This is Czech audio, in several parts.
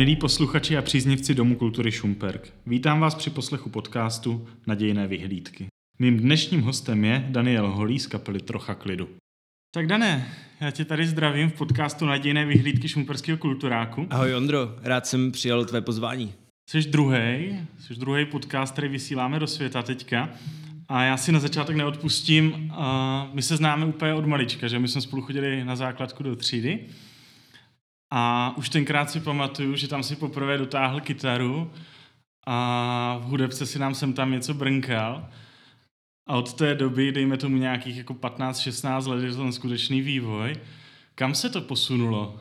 Milí posluchači a příznivci Domu kultury Šumperk, vítám vás při poslechu podcastu Nadějné vyhlídky. Mým dnešním hostem je Daniel Holý z kapely Trocha klidu. Tak Dané, já tě tady zdravím v podcastu Nadějné vyhlídky Šumperského kulturáku. Ahoj Ondro, rád jsem přijal tvé pozvání. Jsi druhý, jsi druhý podcast, který vysíláme do světa teďka. A já si na začátek neodpustím, uh, my se známe úplně od malička, že my jsme spolu chodili na základku do třídy. A už tenkrát si pamatuju, že tam si poprvé dotáhl kytaru a v hudebce si nám sem tam něco brnkal. A od té doby, dejme tomu nějakých jako 15-16 let, je to ten skutečný vývoj. Kam se to posunulo?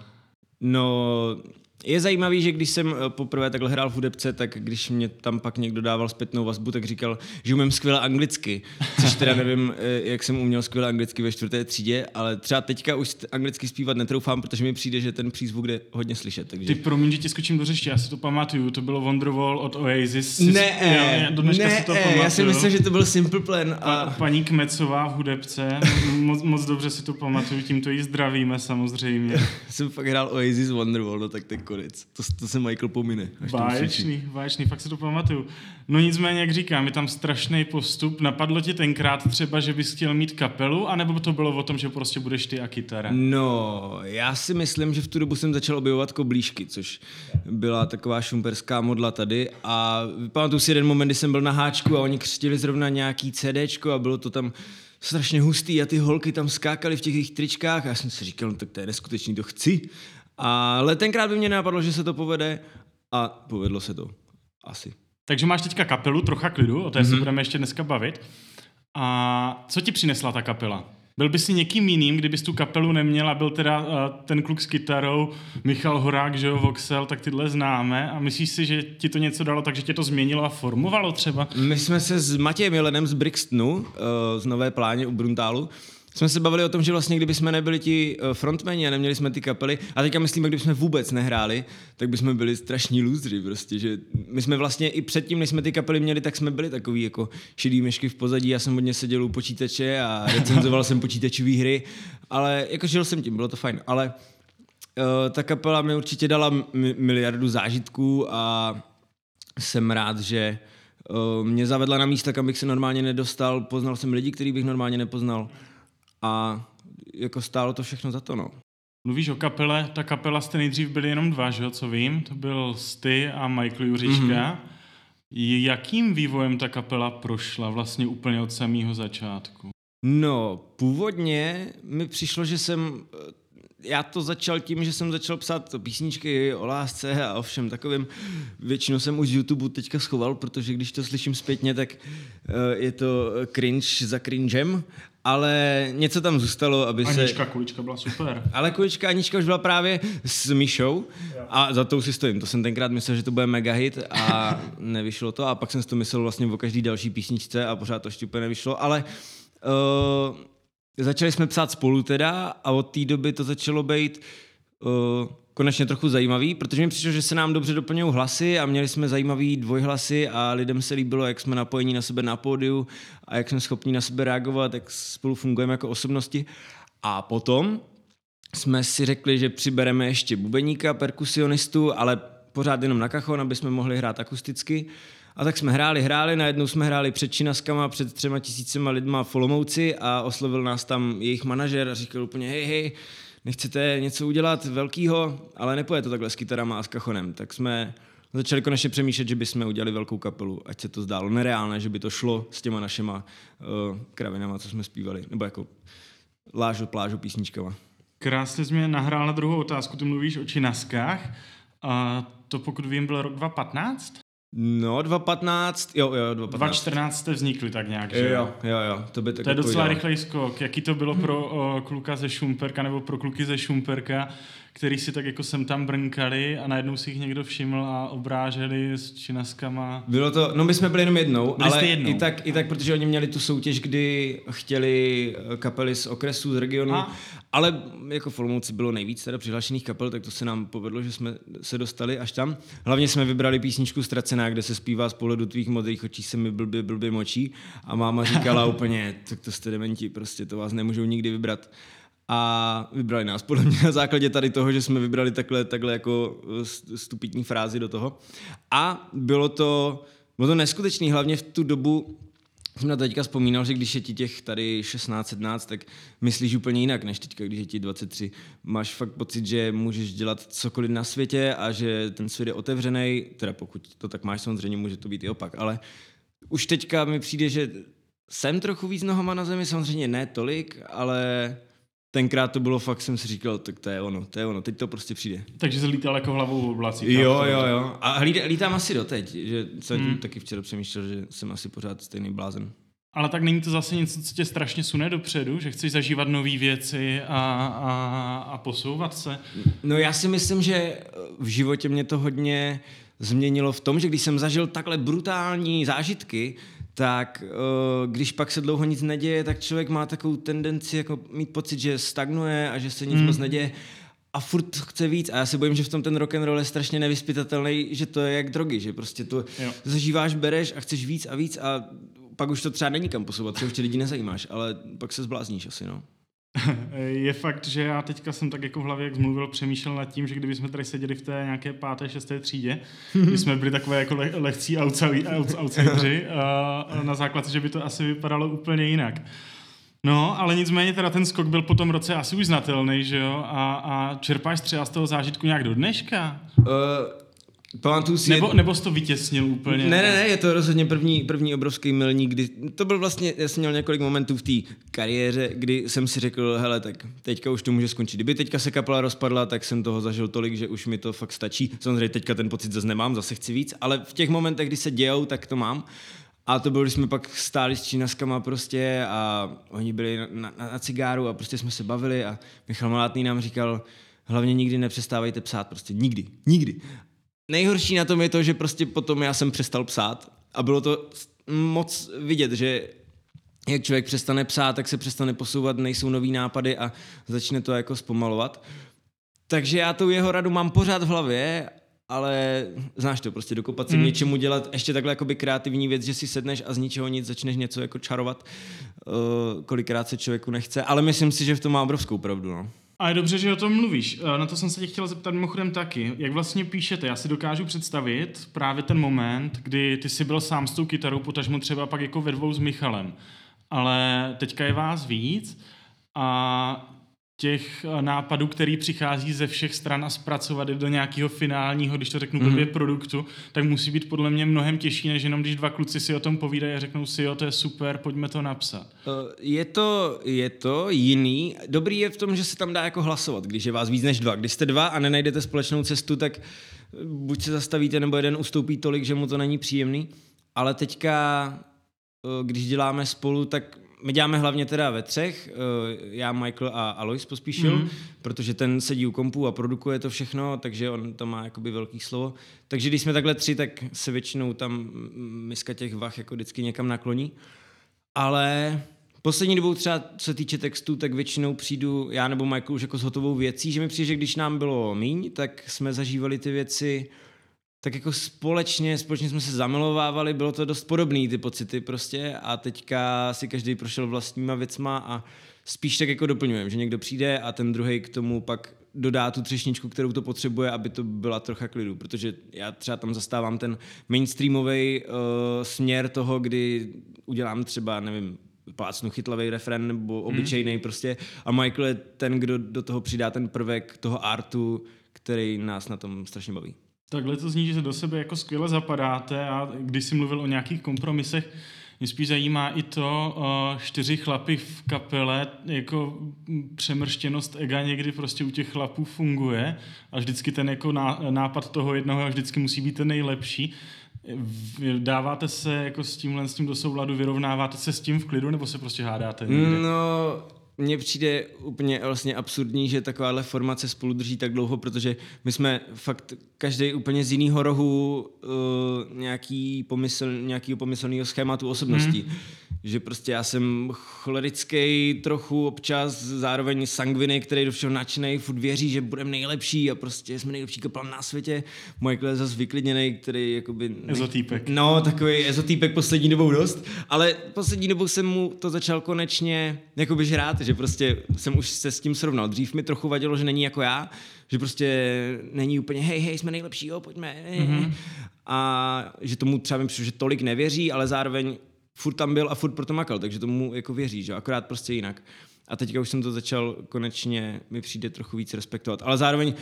No, je zajímavý, že když jsem eh, poprvé takhle hrál v hudebce, tak když mě tam pak někdo dával zpětnou vazbu, tak říkal, že umím skvěle anglicky. Což teda nevím, eh, jak jsem uměl skvěle anglicky ve čtvrté třídě, ale třeba teďka už anglicky zpívat netroufám, protože mi přijde, že ten přízvuk jde hodně slyšet. Takže... Ty promiň, že ti skočím do řeště, já si to pamatuju, to bylo Wonderwall od Oasis. Ne, já, do ne, si to pamatuju. já si myslím, že to byl Simple Plan. A... Pa, paní Kmecová v hudebce, moc, moc dobře si to pamatuju, tímto jí zdravíme samozřejmě. jsem fakt hrál Oasis Wonderwall, no tak ten konec. To, to se Michael pomine. Báječný, báječný, fakt si to pamatuju. No nicméně, jak říkám, je tam strašný postup. Napadlo ti tenkrát třeba, že bys chtěl mít kapelu, anebo to bylo o tom, že prostě budeš ty a kytara? No, já si myslím, že v tu dobu jsem začal objevovat koblížky, což byla taková šumperská modla tady a pamatuju si jeden moment, kdy jsem byl na háčku a oni křtili zrovna nějaký CDčko a bylo to tam strašně hustý a ty holky tam skákaly v těch jejich tričkách a já jsem si říkal, no tak to je neskutečný, to chci. Ale tenkrát by mě napadlo, že se to povede a povedlo se to. Asi. Takže máš teďka kapelu, trocha klidu, o té mm-hmm. se mhm. budeme ještě dneska bavit. A co ti přinesla ta kapela? Byl by si někým jiným, kdybys tu kapelu neměl a byl teda uh, ten kluk s kytarou, Michal Horák, že jo, Voxel, tak tyhle známe a myslíš si, že ti to něco dalo, takže tě to změnilo a formovalo třeba? My jsme se s Matějem Jelenem z Brixtonu, uh, z Nové pláně u Bruntálu, jsme se bavili o tom, že vlastně kdyby jsme nebyli ti eh, frontmeni a neměli jsme ty kapely, a teďka myslíme, kdyby jsme vůbec nehráli, tak bychom byli strašní lůzři prostě, že my jsme vlastně i předtím, než jsme ty kapely měli, tak jsme byli takový jako šedý myšky v pozadí, já jsem hodně seděl u počítače a recenzoval jsem počítačové hry, ale jako žil jsem tím, bylo to fajn, ale uh, ta kapela mi určitě dala miliardu zážitků a jsem rád, že uh, mě zavedla na místa, kam bych se normálně nedostal, poznal jsem lidi, který bych normálně nepoznal a jako stálo to všechno za to, no. Mluvíš o kapele, ta kapela jste nejdřív byli jenom dva, že jo, co vím, to byl Sty a Michael Juřička. Mm-hmm. Jakým vývojem ta kapela prošla vlastně úplně od samého začátku? No, původně mi přišlo, že jsem já to začal tím, že jsem začal psát písničky o lásce a o všem takovým. Většinou jsem už z YouTube teďka schoval, protože když to slyším zpětně, tak uh, je to cringe za cringem, ale něco tam zůstalo, aby Anička, se... Anička Kulička byla super. Ale Kulička Anička už byla právě s Mišou a za to si stojím. To jsem tenkrát myslel, že to bude mega hit a nevyšlo to a pak jsem si to myslel vlastně o každý další písničce a pořád to ještě úplně nevyšlo, ale uh, Začali jsme psát spolu teda a od té doby to začalo být uh, konečně trochu zajímavý, protože mi přišlo, že se nám dobře doplňují hlasy a měli jsme zajímavý dvojhlasy a lidem se líbilo, jak jsme napojení na sebe na pódiu a jak jsme schopni na sebe reagovat, jak spolu fungujeme jako osobnosti. A potom jsme si řekli, že přibereme ještě bubeníka, perkusionistu, ale pořád jenom na kachon, aby jsme mohli hrát akusticky. A tak jsme hráli, hráli, najednou jsme hráli před Činaskama, před třema tisícema lidma v Olomouci a oslovil nás tam jejich manažer a říkal úplně, hej, hej, nechcete něco udělat velkýho, ale nepojede to takhle s kytarama a s kachonem. Tak jsme začali konečně přemýšlet, že bychom udělali velkou kapelu, ať se to zdálo nereálné, že by to šlo s těma našima uh, kravinama, co jsme zpívali, nebo jako lážo, plážo písničkama. Krásně jsi mě nahrál na druhou otázku, ty mluvíš o činaskách. A to pokud vím, byl rok 2015? No, 2.15, jo, jo, 2.15. 2.14 jste vznikli tak nějak, že jo? Jo, jo, to by tak To je docela rychlej skok. Jaký to bylo pro o, kluka ze Šumperka nebo pro kluky ze Šumperka, který si tak jako sem tam brnkali a najednou si jich někdo všiml a obráželi s činaskama. Bylo to, no my jsme byli jenom jednou, byli ale jednou. I, tak, i tak, protože oni měli tu soutěž, kdy chtěli eh, kapely z okresu, z regionu, a. ale jako v Olomouci bylo nejvíc teda přihlášených kapel, tak to se nám povedlo, že jsme se dostali až tam. Hlavně jsme vybrali písničku Ztracená, kde se zpívá z pohledu tvých modrých očí se mi blbě, blbě močí a máma říkala úplně, tak to jste dementi, prostě to vás nemůžou nikdy vybrat. A vybrali nás podle mě na základě tady toho, že jsme vybrali takhle, takhle jako stupitní frázi do toho. A bylo to, bylo to neskutečný, hlavně v tu dobu, jsem na to teďka vzpomínal, že když je ti těch tady 16, 17, tak myslíš úplně jinak, než teďka, když je ti 23. Máš fakt pocit, že můžeš dělat cokoliv na světě a že ten svět je otevřený, teda pokud to tak máš, samozřejmě může to být i opak, ale už teďka mi přijde, že jsem trochu víc nohama na zemi, samozřejmě ne tolik, ale tenkrát to bylo fakt, jsem si říkal, tak to je ono, to je ono, teď to prostě přijde. Takže jsi lítal jako hlavou v oblacích. Jo, jo, jo. A hlídám, lítám asi doteď, že jsem hmm. taky včera přemýšlel, že jsem asi pořád stejný blázen. Ale tak není to zase něco, co tě strašně sune dopředu, že chceš zažívat nové věci a, a, a posouvat se? No já si myslím, že v životě mě to hodně změnilo v tom, že když jsem zažil takhle brutální zážitky, tak uh, když pak se dlouho nic neděje, tak člověk má takovou tendenci jako mít pocit, že stagnuje a že se nic mm. moc neděje a furt chce víc. A já se bojím, že v tom ten rock and roll je strašně nevyspytatelný, že to je jak drogy, že prostě to jo. zažíváš, bereš a chceš víc a víc a pak už to třeba není kam posouvat, třeba už lidi nezajímáš, ale pak se zblázníš asi, no. je fakt, že já teďka jsem tak jako v hlavě, jak zmluvil, přemýšlel nad tím, že kdyby jsme tady seděli v té nějaké páté, šesté třídě, kdy jsme byli takové jako le- lehcí outsideri, na základě, že by to asi vypadalo úplně jinak. No, ale nicméně teda ten skok byl po tom roce asi už znatelný, že jo? A, a čerpáš třeba z toho zážitku nějak do dneška? Uh, Pamatuju si... Nebo, nebo jsi to vytěsnil úplně? Ne, ne, ne, je to rozhodně první, první obrovský milník, kdy to byl vlastně, já jsem měl několik momentů v té kariéře, kdy jsem si řekl, hele, tak teďka už to může skončit. Kdyby teďka se kapela rozpadla, tak jsem toho zažil tolik, že už mi to fakt stačí. Samozřejmě teďka ten pocit zase nemám, zase chci víc, ale v těch momentech, kdy se dějou, tak to mám. A to bylo, když jsme pak stáli s čínaskama prostě a oni byli na, na, na cigáru a prostě jsme se bavili a Michal Malátný nám říkal, hlavně nikdy nepřestávejte psát, prostě nikdy, nikdy nejhorší na tom je to, že prostě potom já jsem přestal psát a bylo to moc vidět, že jak člověk přestane psát, tak se přestane posouvat, nejsou nový nápady a začne to jako zpomalovat. Takže já tu jeho radu mám pořád v hlavě, ale znáš to, prostě dokopat si mm. něčemu dělat ještě takhle jakoby kreativní věc, že si sedneš a z ničeho nic začneš něco jako čarovat, uh, kolikrát se člověku nechce, ale myslím si, že v tom má obrovskou pravdu, no. A je dobře, že o tom mluvíš. Eh, na to jsem se tě chtěl zeptat mimochodem taky. Jak vlastně píšete? Já si dokážu představit právě ten moment, kdy ty jsi byl sám s tou kytarou, potažmo třeba pak jako ve dvou s Michalem. Ale teďka je vás víc a těch eh, nápadů, který přichází ze všech stran a zpracovat je do nějakého finálního, když to řeknu mm-hmm. produktu, tak musí být podle mě mnohem těžší, než jenom když dva kluci si o tom povídají a řeknou si, jo, to je super, pojďme to napsat. Eh, je to, je to jiný. Dobrý je v tom, že se tam dá jako hlasovat, když je vás víc než dva. Když jste dva a nenajdete společnou cestu, tak eh, buď se zastavíte, nebo jeden ustoupí tolik, že mu to není příjemný. Ale teďka, když děláme spolu, tak my děláme hlavně teda ve třech, eh, já, Michael a Alois pospíšil, mm. protože ten sedí u kompu a produkuje to všechno, takže on to má jakoby velký slovo. Takže když jsme takhle tři, tak se většinou tam miska těch vach jako vždycky někam nakloní. Ale poslední dobou třeba, co se týče textu, tak většinou přijdu já nebo Michael už jako s hotovou věcí, že mi přijde, že když nám bylo míň, tak jsme zažívali ty věci tak jako společně, společně jsme se zamilovávali, bylo to dost podobný ty pocity prostě a teďka si každý prošel vlastníma věcma a spíš tak jako doplňujeme, že někdo přijde a ten druhý k tomu pak dodá tu třešničku, kterou to potřebuje, aby to byla trocha klidu, protože já třeba tam zastávám ten mainstreamový uh, směr toho, kdy udělám třeba, nevím, plácnu chytlavý refren nebo obyčejný mm. prostě a Michael je ten, kdo do toho přidá ten prvek toho artu, který nás na tom strašně baví. Takhle to zní, že se do sebe jako skvěle zapadáte a když jsi mluvil o nějakých kompromisech, mě spíš zajímá i to, uh, čtyři chlapy v kapele, jako přemrštěnost ega někdy prostě u těch chlapů funguje a vždycky ten jako nápad toho jednoho vždycky musí být ten nejlepší. Dáváte se jako s tímhle s tím do souladu, vyrovnáváte se s tím v klidu, nebo se prostě hádáte někde? No, mně přijde úplně vlastně absurdní, že takováhle formace spolu drží tak dlouho, protože my jsme fakt každý úplně z jiného rohu uh, nějaký pomysl, nějakýho pomyslného schématu osobností. Hmm. že prostě já jsem cholerický trochu občas, zároveň sangviny, který do všeho nadšený, furt věří, že budeme nejlepší a prostě jsme nejlepší kapel na světě. Michael je zase vyklidněný, který jakoby... Ezotýpek. No, takový ezotýpek poslední dobou dost, ale poslední dobou jsem mu to začal konečně jakoby žrát, že prostě jsem už se s tím srovnal. Dřív mi trochu vadilo, že není jako já, že prostě není úplně hej, hej, jsme nejlepší, jo, pojďme. Mm-hmm. A že tomu třeba mi přišlo, že tolik nevěří, ale zároveň furt tam byl a furt proto makal, takže tomu jako věří, že akorát prostě jinak. A teďka už jsem to začal konečně, mi přijde trochu víc respektovat. Ale zároveň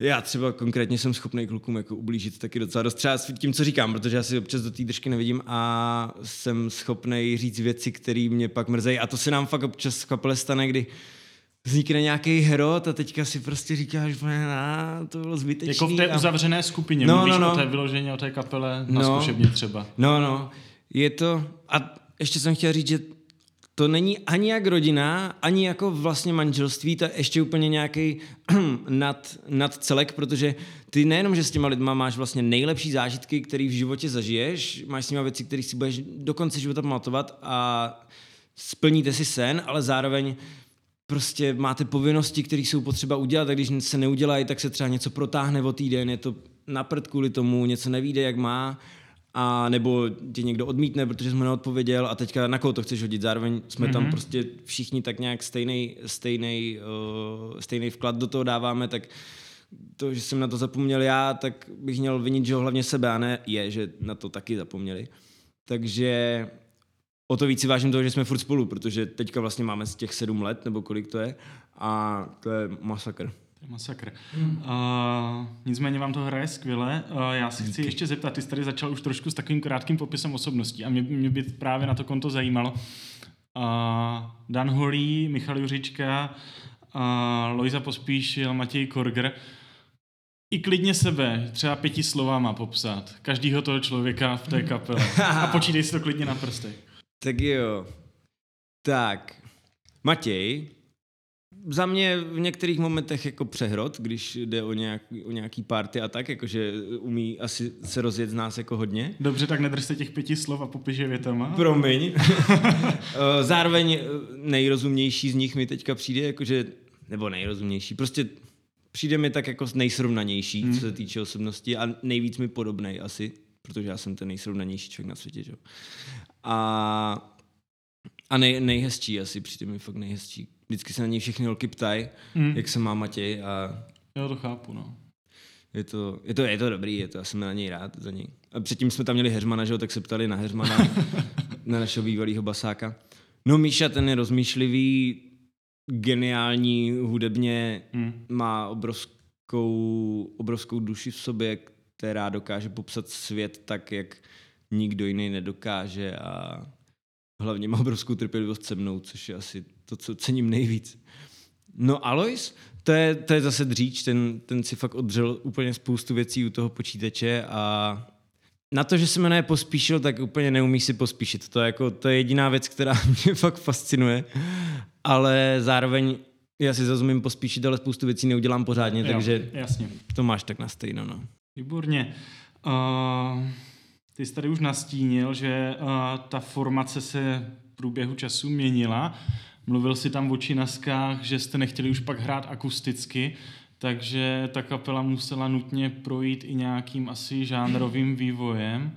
já třeba konkrétně jsem schopný klukům jako ublížit taky docela dost třeba s tím, co říkám, protože já si občas do té držky nevidím a jsem schopný říct věci, které mě pak mrzejí. A to se nám fakt občas v kapele stane, kdy vznikne nějaký herot a teďka si prostě říkáš, na, to bylo zbytečný. Jako v té a... uzavřené skupině, no, mluvíš no, no. o té vyloženě, o té kapele na no, zkušebně třeba. No, no, je to, a ještě jsem chtěl říct, že to není ani jak rodina, ani jako vlastně manželství, to je ještě úplně nějaký nad, nad celek, protože ty nejenom, že s těma lidma máš vlastně nejlepší zážitky, které v životě zažiješ, máš s nimi věci, které si budeš do konce života pamatovat a splníte si sen, ale zároveň prostě máte povinnosti, které jsou potřeba udělat a když se neudělají, tak se třeba něco protáhne o týden, je to na prd kvůli tomu, něco nevíde, jak má a nebo tě někdo odmítne, protože jsme neodpověděl a teďka na koho to chceš hodit. Zároveň jsme mm-hmm. tam mhm. prostě všichni tak nějak stejný, stejný, uh, stejný vklad do toho dáváme, tak to, že jsem na to zapomněl já, tak bych měl vinit, že ho hlavně sebe, a ne je, že na to taky zapomněli. Takže o to víc si vážím toho, že jsme furt spolu, protože teďka vlastně máme z těch sedm let, nebo kolik to je, a to je masakr. Je masakr. Hmm. Uh, nicméně vám to hraje skvěle. Uh, já si chci ještě zeptat, ty jsi tady začal už trošku s takovým krátkým popisem osobností a mě, mě by právě na to konto zajímalo. Uh, Dan Holý, Michal Juřička, uh, Lojza Pospíšil, Matěj Korger. I klidně sebe, třeba pěti slovama popsat. Každýho toho člověka v té kapele. A počítej si to klidně na prstech. Tak jo. Tak. Matěj, za mě v některých momentech jako přehrot, když jde o nějaký, o nějaký party a tak, jakože umí asi se rozjet z nás jako hodně. Dobře, tak nedržte těch pěti slov a popiš je větama. Promiň. Eh, zároveň eh, nejrozumnější z nich mi teďka přijde, jakože, nebo nejrozumnější, prostě přijde mi tak jako nejsrovnanější, hmm. co se týče osobnosti a nejvíc mi podobnej asi, protože já jsem ten nejsrovnanější člověk na světě, že? A a nej, nejhezčí asi, přijde mi fakt nejhezčí. Vždycky se na něj všechny holky ptají, mm. jak se má Matěj a... Já to chápu, no. Je to, je to, je to dobrý, je to, já jsem na něj rád za něj. A předtím jsme tam měli Heřmana, že jo, tak se ptali na Heřmana, na našeho bývalého basáka. No Míša, ten je rozmýšlivý, geniální hudebně, mm. má obrovskou, obrovskou duši v sobě, která dokáže popsat svět tak, jak nikdo jiný nedokáže a hlavně má obrovskou trpělivost se mnou, což je asi to, co cením nejvíc. No Alois, to je, to je zase dříč, ten, ten si fakt odřel úplně spoustu věcí u toho počítače a na to, že se jmenuje Pospíšil, tak úplně neumí si pospíšit. To je, jako, to je jediná věc, která mě fakt fascinuje, ale zároveň já si zazumím pospíšit, ale spoustu věcí neudělám pořádně, jo, takže jasně. to máš tak na stejno. No. Výborně. Uh, ty jsi tady už nastínil, že uh, ta formace se v průběhu času měnila. Mluvil si tam o činaskách, že jste nechtěli už pak hrát akusticky, takže ta kapela musela nutně projít i nějakým asi žánrovým vývojem.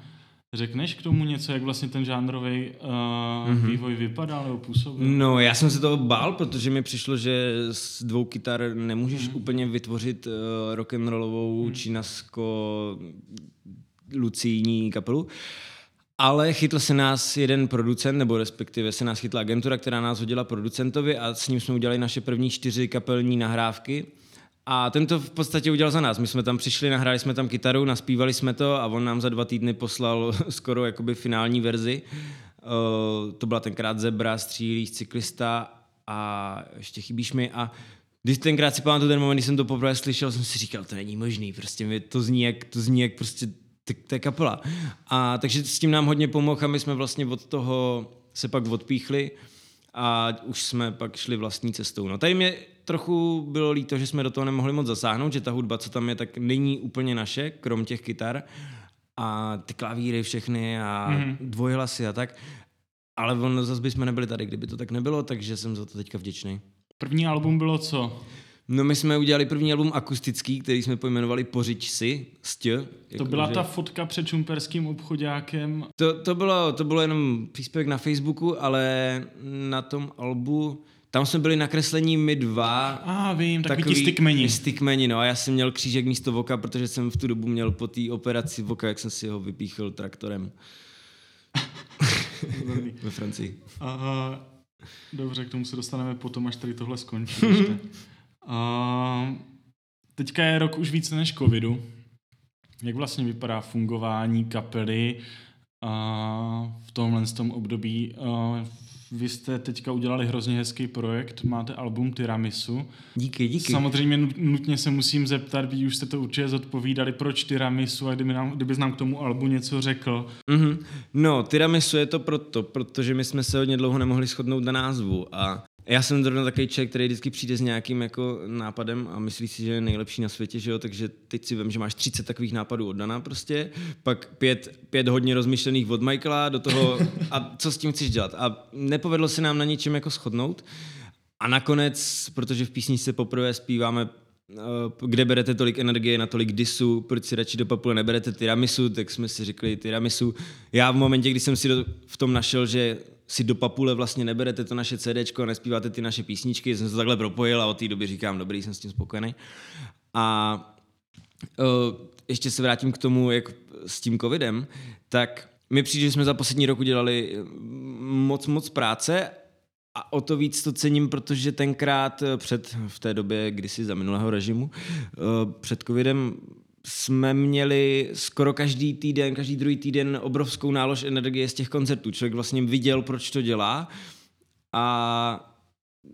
Řekneš k tomu něco, jak vlastně ten žánrový uh, mm-hmm. vývoj vypadal nebo působil? No, já jsem se toho bál, protože mi přišlo, že s dvou kytar nemůžeš mm-hmm. úplně vytvořit uh, rock'n'rollovou mm-hmm. činasko lucijní kapelu. Ale chytl se nás jeden producent, nebo respektive se nás chytla agentura, která nás hodila producentovi a s ním jsme udělali naše první čtyři kapelní nahrávky. A ten to v podstatě udělal za nás. My jsme tam přišli, nahráli jsme tam kytaru, naspívali jsme to a on nám za dva týdny poslal skoro jakoby finální verzi. Uh, to byla tenkrát Zebra, střílíš, cyklista a ještě chybíš mi a když tenkrát si pamatuju ten moment, když jsem to poprvé slyšel, jsem si říkal, to není možný, prostě mi to zní jak, to zní jak prostě to je kapela. A takže s tím nám hodně pomohl a my jsme vlastně od toho se pak odpíchli a už jsme pak šli vlastní cestou. No tady mě trochu bylo líto, že jsme do toho nemohli moc zasáhnout, že ta hudba, co tam je, tak není úplně naše, krom těch kytar a ty klavíry všechny a mm-hmm. dvojhlasy a tak. ale ono zase bychom nebyli tady, kdyby to tak nebylo, takže jsem za to teďka vděčný. První album bylo co? No my jsme udělali první album akustický, který jsme pojmenovali Pořič si, stě. To jako, byla že... ta fotka před čumperským obchodákem. To, to, bylo, to bylo jenom příspěvek na Facebooku, ale na tom albu, tam jsme byli nakreslení my dva. A ah, vím, takový, takový ti stykmeni. Stykmeni, no a já jsem měl křížek místo voka, protože jsem v tu dobu měl po té operaci voka, jak jsem si ho vypíchl traktorem. Ve Francii. Aha, dobře, k tomu se dostaneme potom, až tady tohle skončí. A teďka je rok už více než covidu. Jak vlastně vypadá fungování kapely a v tomhle tom období? A vy jste teďka udělali hrozně hezký projekt, máte album Tiramisu. Díky, díky. Samozřejmě nutně se musím zeptat, když už jste to určitě zodpovídali, proč Tiramisu a kdyby nám, kdyby nám k tomu albu něco řekl. Mm-hmm. No, Tiramisu je to proto, protože my jsme se hodně dlouho nemohli shodnout na názvu a já jsem zrovna takový člověk, který vždycky přijde s nějakým jako nápadem a myslí si, že je nejlepší na světě, že jo? takže teď si vím, že máš 30 takových nápadů od Dana prostě, pak pět, pět hodně rozmyšlených od Michaela do toho a co s tím chceš dělat. A nepovedlo se nám na ničem jako shodnout. A nakonec, protože v písničce poprvé zpíváme eh, kde berete tolik energie na tolik disu, proč si radši do papule neberete tiramisu, tak jsme si řekli tiramisu. Já v momentě, kdy jsem si v tom našel, že si do papule vlastně neberete to naše CD a nespíváte ty naše písničky, jsem se takhle propojil a od té doby říkám, dobrý, jsem s tím spokojený. A uh, ještě se vrátím k tomu, jak s tím covidem, tak mi přijde, že jsme za poslední rok udělali moc, moc práce a o to víc to cením, protože tenkrát před, v té době, kdysi za minulého režimu, před covidem jsme měli skoro každý týden, každý druhý týden obrovskou nálož energie z těch koncertů. Člověk vlastně viděl, proč to dělá a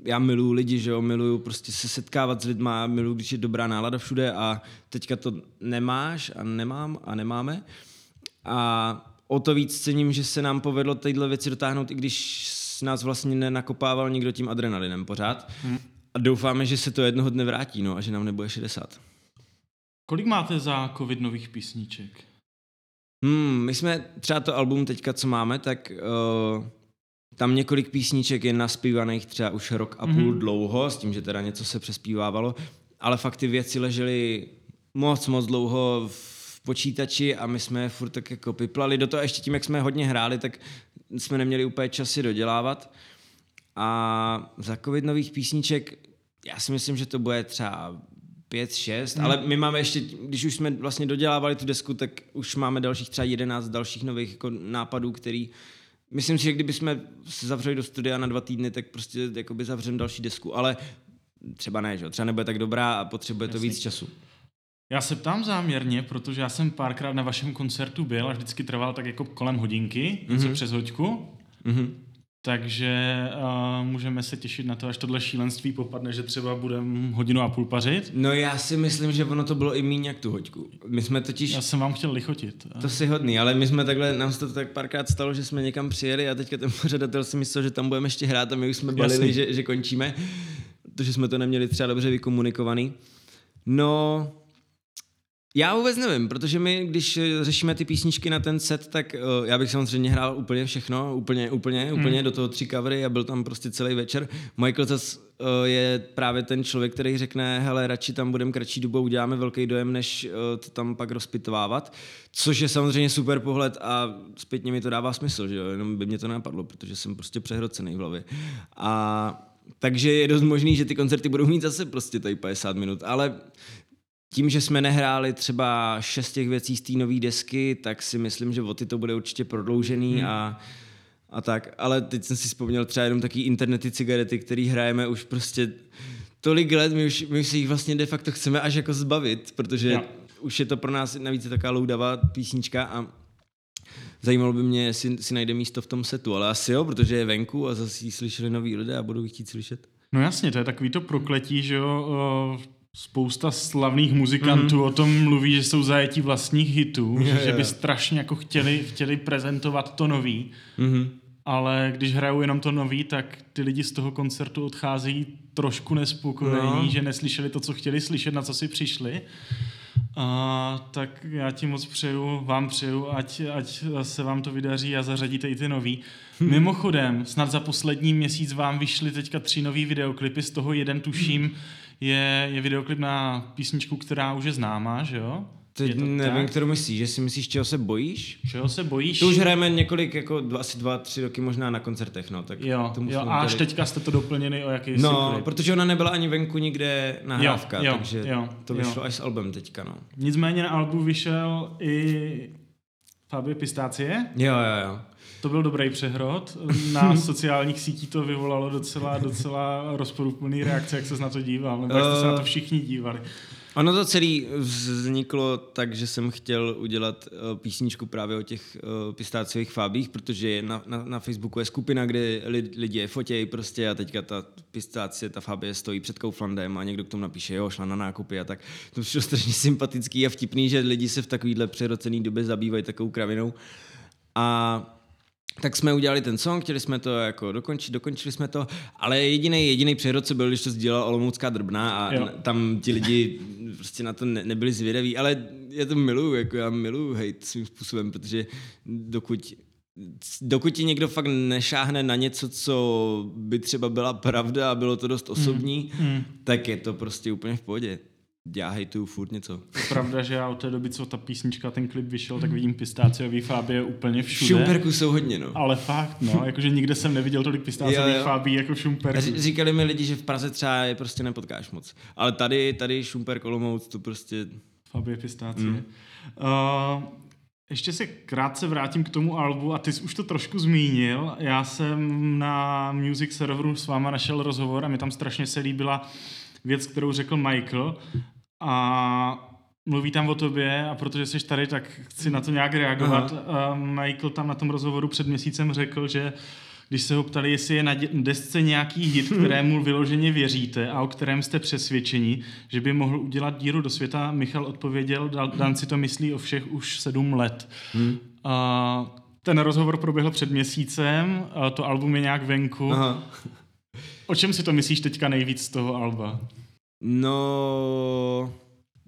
já miluju lidi, že jo, miluju prostě se setkávat s lidma, miluju, když je dobrá nálada všude a teďka to nemáš a nemám a nemáme. A o to víc cením, že se nám povedlo tyhle věci dotáhnout, i když nás vlastně nenakopával nikdo tím adrenalinem pořád. Hmm. A doufáme, že se to jednoho dne vrátí, no, a že nám nebude 60. Kolik máte za covid nových písniček? Hmm, my jsme třeba to album teďka, co máme, tak uh, tam několik písniček je naspívaných třeba už rok a půl mm-hmm. dlouho, s tím, že teda něco se přespívávalo, ale fakt ty věci ležely moc, moc dlouho v počítači a my jsme je furt tak jako piplali. Do toho ještě tím, jak jsme hodně hráli, tak jsme neměli úplně časy dodělávat. A za covid nových písniček já si myslím, že to bude třeba pět, šest, hmm. ale my máme ještě, když už jsme vlastně dodělávali tu desku, tak už máme dalších třeba jedenáct dalších nových jako nápadů, který myslím si, že kdyby jsme se zavřeli do studia na dva týdny, tak prostě jakoby zavřeme další desku, ale třeba ne, že? třeba nebude tak dobrá a potřebuje Jasný. to víc času. Já se ptám záměrně, protože já jsem párkrát na vašem koncertu byl a vždycky trval tak jako kolem hodinky, něco mm-hmm. přes hoďku. Mm-hmm. Takže uh, můžeme se těšit na to, až tohle šílenství popadne, že třeba budeme hodinu a půl pařit. No já si myslím, že ono to bylo i méně jak tu hoďku. My jsme totiž... Já jsem vám chtěl lichotit. To si hodný, ale my jsme takhle, nám se to tak párkrát stalo, že jsme někam přijeli a teďka ten pořadatel si myslel, že tam budeme ještě hrát a my už jsme balili, že, že končíme, protože jsme to neměli třeba dobře vykomunikovaný. No, já vůbec nevím, protože my, když řešíme ty písničky na ten set, tak uh, já bych samozřejmě hrál úplně všechno, úplně, úplně, hmm. úplně do toho tři covery a byl tam prostě celý večer. Michael zase uh, je právě ten člověk, který řekne, hele, radši tam budeme kratší dobou, uděláme velký dojem, než uh, to tam pak rozpitovávat, což je samozřejmě super pohled a zpětně mi to dává smysl, že jo, jenom by mě to napadlo, protože jsem prostě přehrocený v hlavě. A takže je dost možný, že ty koncerty budou mít zase prostě tady 50 minut, ale tím, že jsme nehráli třeba šest těch věcí z té nové desky, tak si myslím, že o ty to bude určitě prodloužený hmm. a, a tak. Ale teď jsem si vzpomněl třeba jenom taky internety cigarety, který hrajeme už prostě tolik let, my už, my už si jich vlastně de facto chceme až jako zbavit, protože ja. už je to pro nás navíc taková loudavá písnička a zajímalo by mě, jestli si najde místo v tom setu, ale asi jo, protože je venku a zase ji slyšeli noví lidé a budou ji chtít slyšet. No jasně, to je takový to prokletí, že jo, spousta slavných muzikantů mm-hmm. o tom mluví, že jsou zajetí vlastních hitů, yeah, že by yeah. strašně jako chtěli, chtěli prezentovat to nový, mm-hmm. ale když hrajou jenom to nový, tak ty lidi z toho koncertu odchází trošku nespokojení, no. že neslyšeli to, co chtěli slyšet, na co si přišli. A, tak já ti moc přeju, vám přeju, ať, ať se vám to vydaří a zařadíte i ty nový. Hmm. Mimochodem, snad za poslední měsíc vám vyšly teďka tři nový videoklipy, z toho jeden tuším je, je videoklip na písničku, která už je známá, že jo? Teď to nevím, tak? kterou myslíš, že si myslíš, čeho se bojíš? Čeho se bojíš? To už hrajeme několik, jako dva, asi dva, tři roky možná na koncertech, no. Tak Jo, tomu jo a až udělali- teďka jste to doplnili o jaký No, klip. protože ona nebyla ani venku nikde nahrávka, Jo, jo, takže jo, to jo. vyšlo až s albem teďka, no. Nicméně na albu vyšel i Fabie Pistácie. Jo, jo, jo. To byl dobrý přehrod. Na sociálních sítích to vyvolalo docela, docela rozporuplný reakce, jak se na to díval, nebo jak jste se na to všichni dívali. Ono to celé vzniklo tak, že jsem chtěl udělat uh, písničku právě o těch uh, pistáciových fábích, protože na, na, na Facebooku je skupina, kde li, lidi je fotějí prostě a teďka ta pistácie, ta fábie stojí před Kauflandem a někdo k tomu napíše, jo, šla na nákupy a tak. To přišlo strašně sympatický a vtipný, že lidi se v takovýhle přerocený době zabývají takovou kravinou. A tak jsme udělali ten song, chtěli jsme to jako dokončit, dokončili jsme to, ale jediný jediný přehrod, co byl, když to sdělala Olomoucká drbná a Jo. tam ti lidi prostě na to ne, nebyli zvědaví, ale já to miluju, jako já miluju hate svým způsobem, protože dokud dokud ti někdo fakt nešáhne na něco, co by třeba byla pravda a bylo to dost osobní, mm. tak je to prostě úplně v pohodě. Já hejtuju furt něco. Je pravda, že já od té doby, co ta písnička, ten klip vyšel, tak vidím pistáciový Fabie úplně všude. Šumperků jsou hodně, no. Ale fakt, no, jakože nikde jsem neviděl tolik pistáciových. Fábí jako v Šumperku. Říkali mi lidi, že v Praze třeba je prostě nepotkáš moc. Ale tady, tady Šumperk Olomouc, to prostě... Fabie Pistácie. Mm. Uh, ještě se krátce vrátím k tomu albu a ty jsi už to trošku zmínil. Já jsem na Music serveru s váma našel rozhovor a mi tam strašně se líbila věc, kterou řekl Michael a mluví tam o tobě a protože jsi tady, tak chci na to nějak reagovat. Uh, Michael tam na tom rozhovoru před měsícem řekl, že když se ho ptali, jestli je na desce nějaký hit, kterému vyloženě věříte a o kterém jste přesvědčeni, že by mohl udělat díru do světa, Michal odpověděl, "Dan- si to myslí o všech už sedm let. Hmm. A ten rozhovor proběhl před měsícem, to album je nějak venku. Aha. O čem si to myslíš teďka nejvíc z toho alba? No...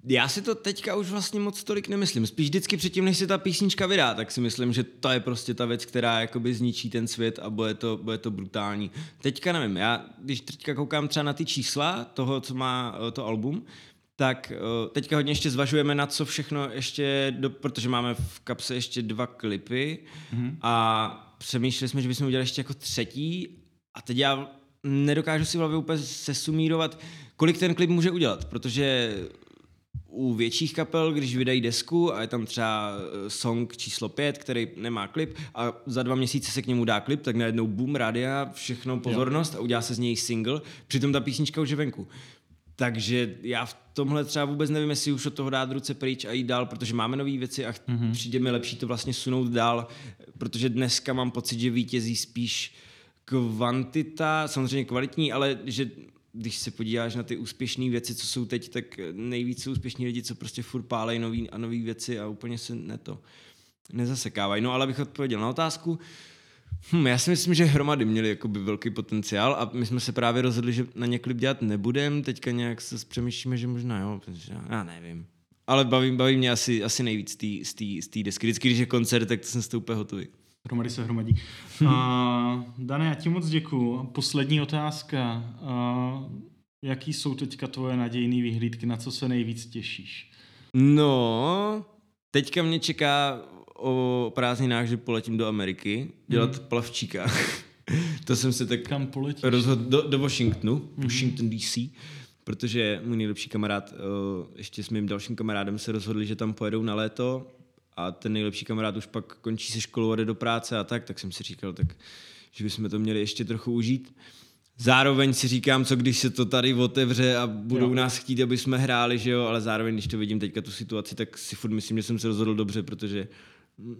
Já si to teďka už vlastně moc tolik nemyslím. Spíš vždycky předtím, než se ta písnička vydá, tak si myslím, že to je prostě ta věc, která jakoby zničí ten svět a bude to, bude to brutální. Teďka nevím, já když teďka koukám třeba na ty čísla toho, co má eh, to album, tak eh, teďka hodně ještě zvažujeme na co všechno ještě, do, protože máme v kapse ještě dva klipy mm-hmm. a přemýšleli jsme, že bychom udělali ještě jako třetí a teď já nedokážu si v hlavě úplně sesumírovat, kolik ten klip může udělat, protože u větších kapel, když vydají desku a je tam třeba eh, song číslo 5, který nemá klip a za dva měsíce se k němu dá klip, tak najednou boom, rádia, všechno pozornost a udělá se z něj single, přitom ta písnička už je venku. Takže já v tomhle třeba vůbec nevím, jestli už od toho dát ruce pryč a jít dál, protože máme nové věci a mm-hmm. přijde mi lepší to vlastně sunout dál, protože dneska mám pocit, že vítězí spíš kvantita, samozřejmě kvalitní, ale že když se podíváš na ty úspěšné věci, co jsou teď, tak nejvíc jsou úspěšní lidi, co prostě furt pálej nový a nové věci a úplně se ne to nezasekávají. No ale abych odpověděl na otázku, Hm, já si myslím, že hromady měly jakoby velký potenciál a my jsme se právě rozhodli, že na ně klip dělat nebudem. Teďka nějak se přemýšlíme, že možná jo, protože já, nevím. Ale baví, baví mě asi, asi nejvíc z té desky. Vždycky, když je koncert, tak to jsem z toho úplně hotový. Hromady se hromadí. Uh, Dane, já ti moc děkuju. Poslední otázka. Uh, jaký jsou teďka tvoje nadějné vyhlídky, na co se nejvíc těšíš? No, teďka mě čeká o prázdninách, že poletím do Ameriky dělat hmm. plavčíka. to jsem se tak Kam poletíš? rozhodl do, do Washingtonu, Washington DC, protože můj nejlepší kamarád uh, ještě s mým dalším kamarádem se rozhodli, že tam pojedou na léto a ten nejlepší kamarád už pak končí se školou a jde do práce a tak, tak jsem si říkal, tak, že bychom to měli ještě trochu užít. Zároveň si říkám, co když se to tady otevře a budou Jo. nás chtít, aby jsme hráli, že jo, ale zároveň, když to vidím teďka tu situaci, tak si furt myslím, že jsem se rozhodl dobře, protože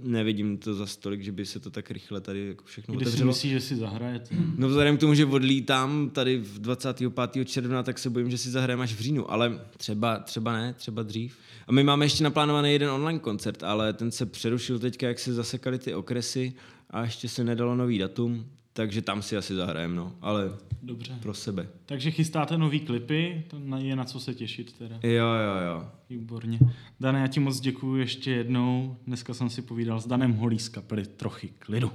nevidím to za stolik, že by se to tak rychle tady jako všechno Kdy si otevřelo. myslíš, že si zahrajete? No vzhledem k tomu, že odlítám tady v 25. června, tak se bojím, že si zahrajeme až v říjnu, ale třeba, třeba ne, třeba dřív. A my máme ještě naplánovaný jeden online koncert, ale ten se přerušil teďka, jak se zasekaly ty okresy a ještě se nedalo nový datum, takže tam si asi zahrajem, no, ale Dobře. pro sebe. Takže chystáte nový klipy, to je na co se těšit teda. Jo, jo, jo. Výborně. Dane, já ti moc děkuji ještě jednou. Dneska jsem si povídal s Danem Holí z kapely Trochy klidu.